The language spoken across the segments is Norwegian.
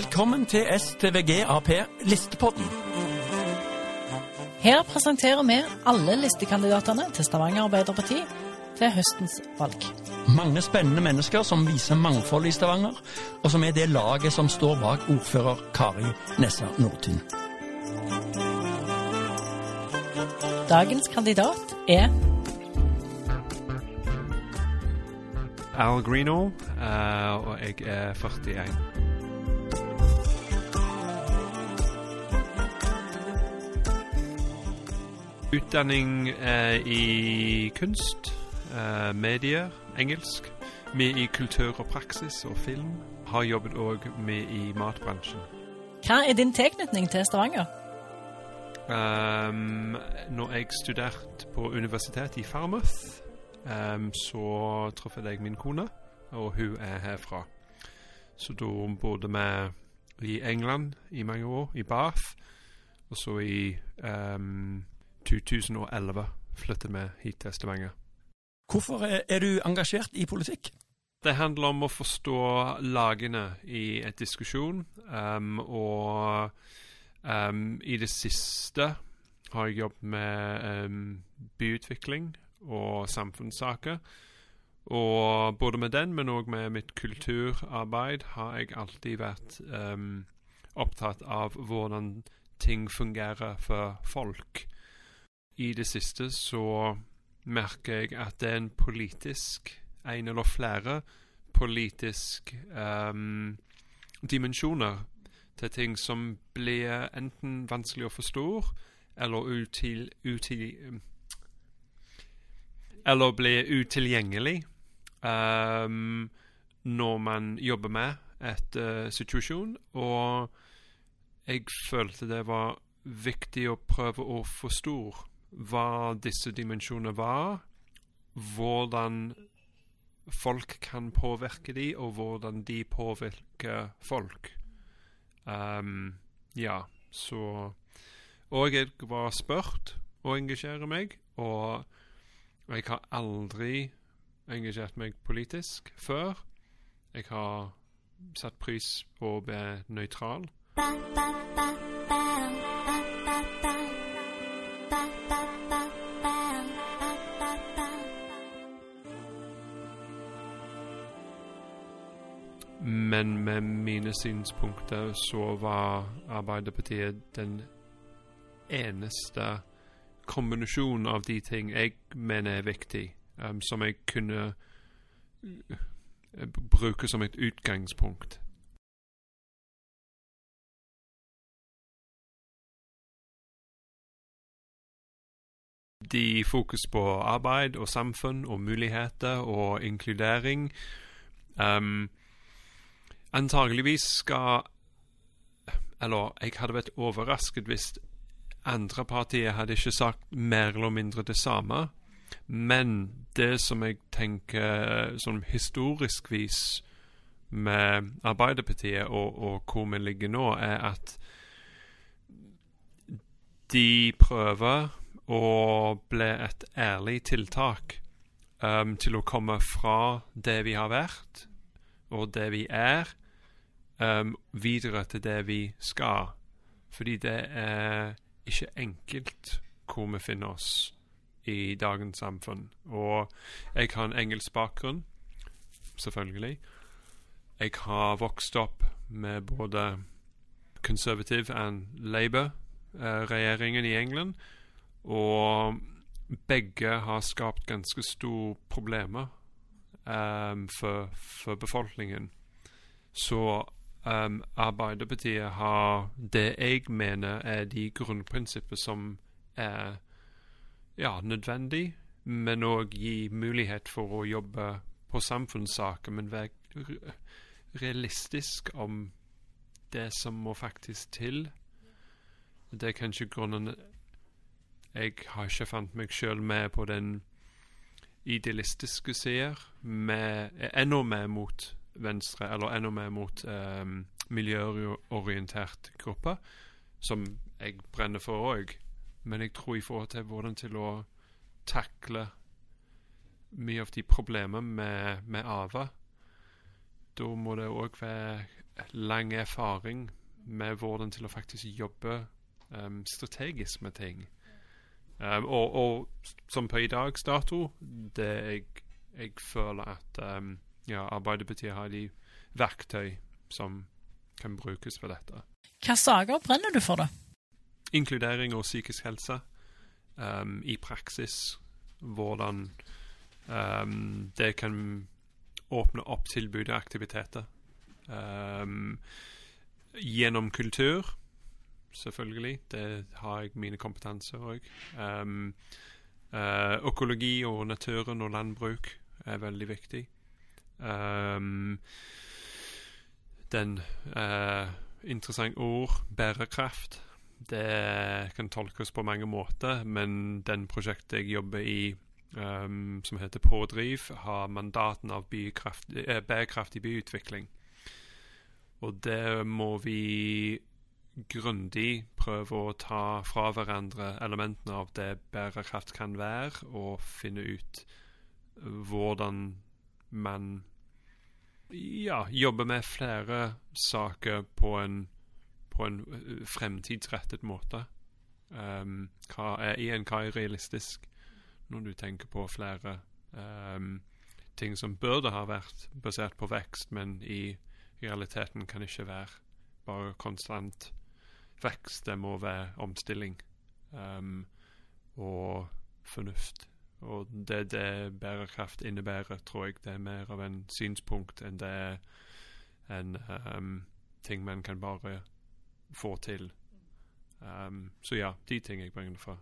Velkommen til STVG Ap Listepodden. Her presenterer vi alle listekandidatene til Stavanger Arbeiderparti til høstens valg. Mange spennende mennesker som viser mangfold i Stavanger, og som er det laget som står bak ordfører Kari Nessa Nordtun. Dagens kandidat er Al Greenall, eh, og jeg er 41. Utdanning eh, i kunst, eh, medier, engelsk. Vi i kultur og praksis og film. Har jobbet òg med i matbransjen. Hva er din tilknytning til Stavanger? Um, når jeg studerte på universitetet i Farmouth, um, så traff jeg min kone, og hun er herfra. Så da bodde vi i England i mange år, i Bath, og så i um, 2011 flyttet vi hit til Stavanger. Hvorfor er, du engasjert i politikk? Det handler om å forstå lagene i et diskusjon, um, og um, i det siste har jeg jobbet med um, byutvikling og samfunnssaker. Og både med den, men òg med mitt kulturarbeid, har jeg alltid vært um, opptatt av hvordan ting fungerer for folk. I det siste så merker jeg at det er en politisk, en eller flere politisk um, dimensjoner til ting som blir enten vanskelig å forstå eller util, util, eller blir utilgjengelig um, når man jobber med et uh, situasjon. Og jeg følte det var viktig å prøve å forstå hva disse dimensjonene var, hvordan folk kan påvirke de, og hvordan de påvirker folk. Um, ja, så Og jeg var spurt å engasjere meg, og jeg har aldri engasjert meg politisk før. Jeg har satt pris på å være nøytral. Men med mine synspunkter så var Arbeiderpartiet den eneste kombinasjonen av de ting jeg mener er viktig, um, som jeg kunne uh, bruke som et utgangspunkt. De fokus på arbeid og samfunn og muligheter og inkludering. Um, antageligvis skal Eller jeg hadde vært overrasket hvis andre partier hadde ikke sagt mer eller mindre det samme. Men det som jeg tenker sånn historisk vis med Arbeiderpartiet og, og hvor vi ligger nå, er at de prøver å bli et ærlig tiltak um, til å komme fra det vi har vært, og det vi er, um, videre til det vi skal. Fordi det er ikke enkelt hvor vi finner oss i dagens samfunn. Og jeg har en engelsk bakgrunn, selvfølgelig. Jeg har vokst opp med både Conservative and Labour-regjeringen i England, og begge har skapt ganske store problemer um, for, for befolkningen. Så um, Arbeiderpartiet har det jeg mener er de grunnprinsipper som er ja, nødvendig, men òg gi mulighet for å jobbe på samfunnssaker, men være realistisk om det som må faktisk til. Det er kanskje grunnen Jeg har ikke fant meg sjøl med på den idealistiske sider, enda mer mot venstre, eller enda mer mot um, miljøorientert gruppe, som jeg brenner for òg. Men jeg tror i forhold til hvordan til å takle mye av de problemene med, med AVA da må det òg være lang erfaring med hvordan til å faktisk jobbe um, strategisk med ting. Um, og, og, som på i dags dato, det jeg, jeg føler at um, ja, Arbeiderpartiet har de verktøy som kan brukes for dette. Hva saker brenner du for, da? Inkludering og psykisk helse um, i praksis. Hvordan um, det kan åpne opp tilbud og aktiviteter. Um, gjennom kultur, selvfølgelig. Det har jeg mine kompetanser òg. Um, uh, økologi og naturen og landbruk er veldig viktig. Um, den uh, interessant ord bærekraft. Det kan tolkes på mange måter, men den prosjektet jeg jobber i, um, som heter Pådriv, har mandaten av eh, bærekraftig byutvikling. Og det må vi grundig prøve å ta fra hverandre elementene av det bærekraft kan være, og finne ut hvordan man ja, jobbe med flere saker på en, på en fremtidsrettet måte. Um, hva er igjen hva er realistisk når du tenker på flere um, ting som burde ha vært basert på vekst, men i realiteten kan ikke være bare konstant vekst. Det må være omstilling um, og fornuft. Og det det bærekraft innebærer, tror jeg det er mer av en synspunkt enn det er en um, ting man kan bare få til. Um, så ja, de ting jeg bringer fra.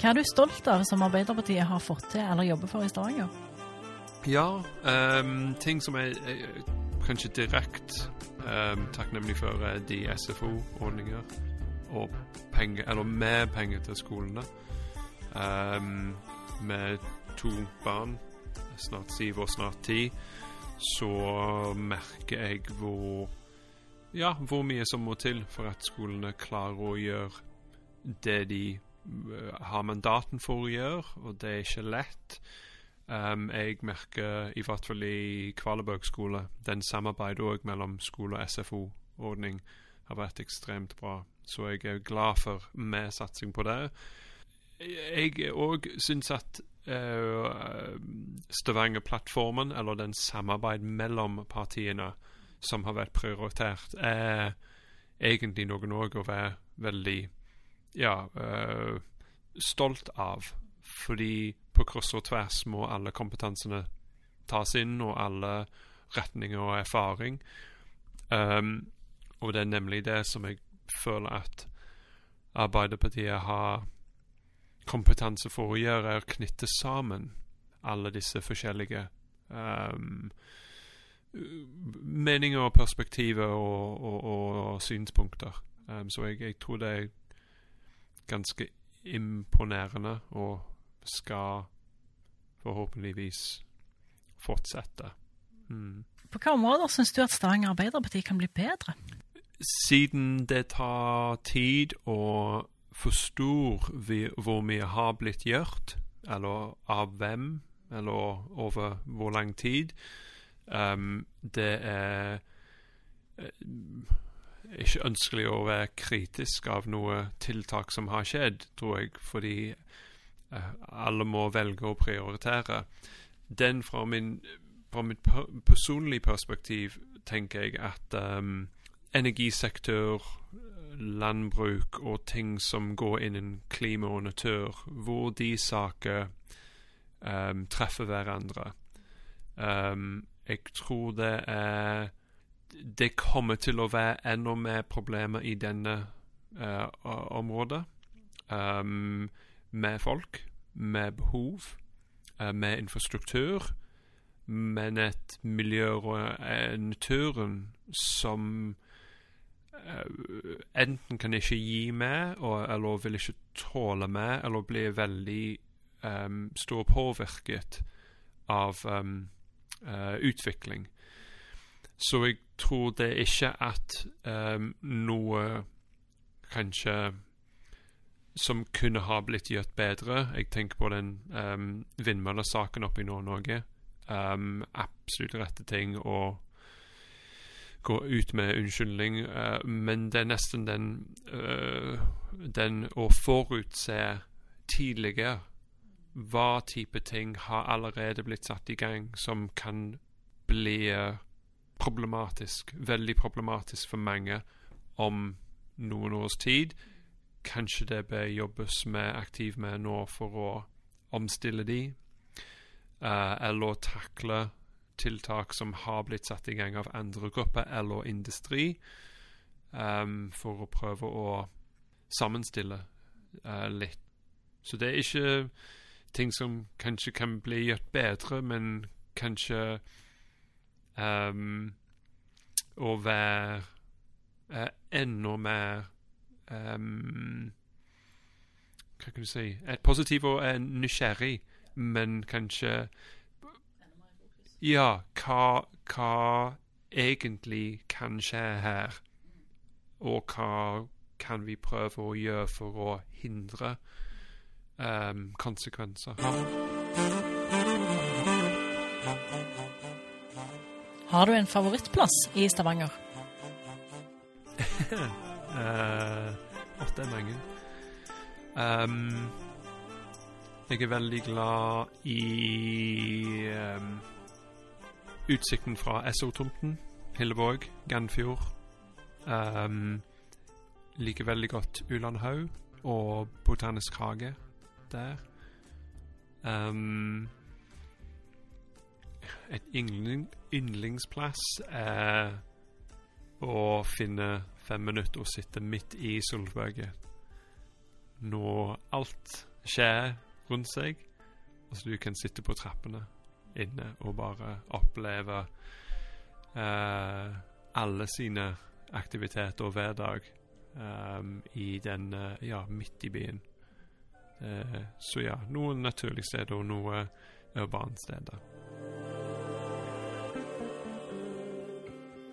Hva er du stolt av som Arbeiderpartiet har fått til eller jobber for i Stavanger? Ja, um, ting som jeg, er kanskje direkte um, takknemlig for uh, de SFO-ordninger og penger, eller mer penger til skolene. Um, med to barn, snart syv og snart ti, så merker jeg hvor ja, hvor mye som må til for at skolene klarer å gjøre det de uh, har mandaten for å gjøre, og det er ikke lett. Um, jeg merker, i hvert fall i Kvalebøg skole, den samarbeidet òg mellom skole og SFO-ordning har vært ekstremt bra. Så jeg er glad for mer satsing på det. Jeg òg syns at uh, Stavanger-plattformen, eller den samarbeid mellom partiene som har vært prioritert, er egentlig noe òg å være veldig ja, uh, stolt av. Fordi på kryss og tvers må alle kompetansene tas inn, og alle retninger og erfaring. Um, og det er nemlig det som jeg føler at Arbeiderpartiet har kompetanse for å gjøre, er å knytte sammen alle disse forskjellige um, meninger og perspektiver og, og, og, og synspunkter. Um, så jeg, jeg, tror det er ganske imponerende og skal forhåpentligvis fortsette. Mm. På hvilke områder syns du at Stavanger Arbeiderparti kan bli bedre? Siden det tar tid å forstå hvor mye har blitt gjort, eller av hvem, eller over hvor lang tid, um, det er ikke ønskelig å være kritisk av noe tiltak som har skjedd, tror jeg, fordi alle må velge å prioritere. Den fra, min, fra mitt personlige perspektiv tenker jeg at um, energisektor, landbruk og ting som går innen klima og natur, hvor de saker um, treffer hverandre. Um, jeg tror det er det kommer til å være enda mer problemer i denne uh, området. Um, med folk, med behov, uh, med infrastruktur, men et miljø og uh, naturen som enten kan ikke gi meg, eller vil ikke tåle meg, eller blir veldig um, stor påvirket av um, utvikling. Så jeg tror det er ikke at um, noe kanskje Som kunne ha blitt gjort bedre. Jeg tenker på den um, vindmøllesaken oppe i Nord-Norge. Um, absolutt rette ting å gå ut med unnskyldning, uh, men det er nesten den uh, Den å forutse tidligere hva type ting har allerede blitt satt i gang som kan bli uh, problematisk, veldig problematisk for mange om noen års tid. Kanskje det bør jobbes med aktivt med nå for å omstille de, uh, eller takle tiltak som har blitt satt i gang av andre grupper eller industri, um, for å prøve å sammenstille uh, litt. Så det er ikke ting som kanskje kan bli gjort bedre, men kanskje um, å være uh, enda mer um, Hva kan du si Et positiv og en nysgjerrig, men kanskje Ja, hva, hva egentlig kan skje her? Og hva kan vi prøve å gjøre for å hindre um, konsekvenser? Har du en favorittplass i Stavanger? uh, det er mange. Um, jeg er veldig glad i um, utsikten fra SO-tomten. Hillevåg, Gannfjord. Um, liker veldig godt Ulandhaug og Botanisk hage der. Um, et yndling, yndlingsplass er å finne fem minutter og sitte midt i Solberget når alt skjer rundt seg, og så du kan sitte på trappene inne og bare oppleve uh, alle sine aktiviteter hver dag um, i den uh, ja, midt i byen. Uh, så ja, noen naturlige steder og noen urbane steder.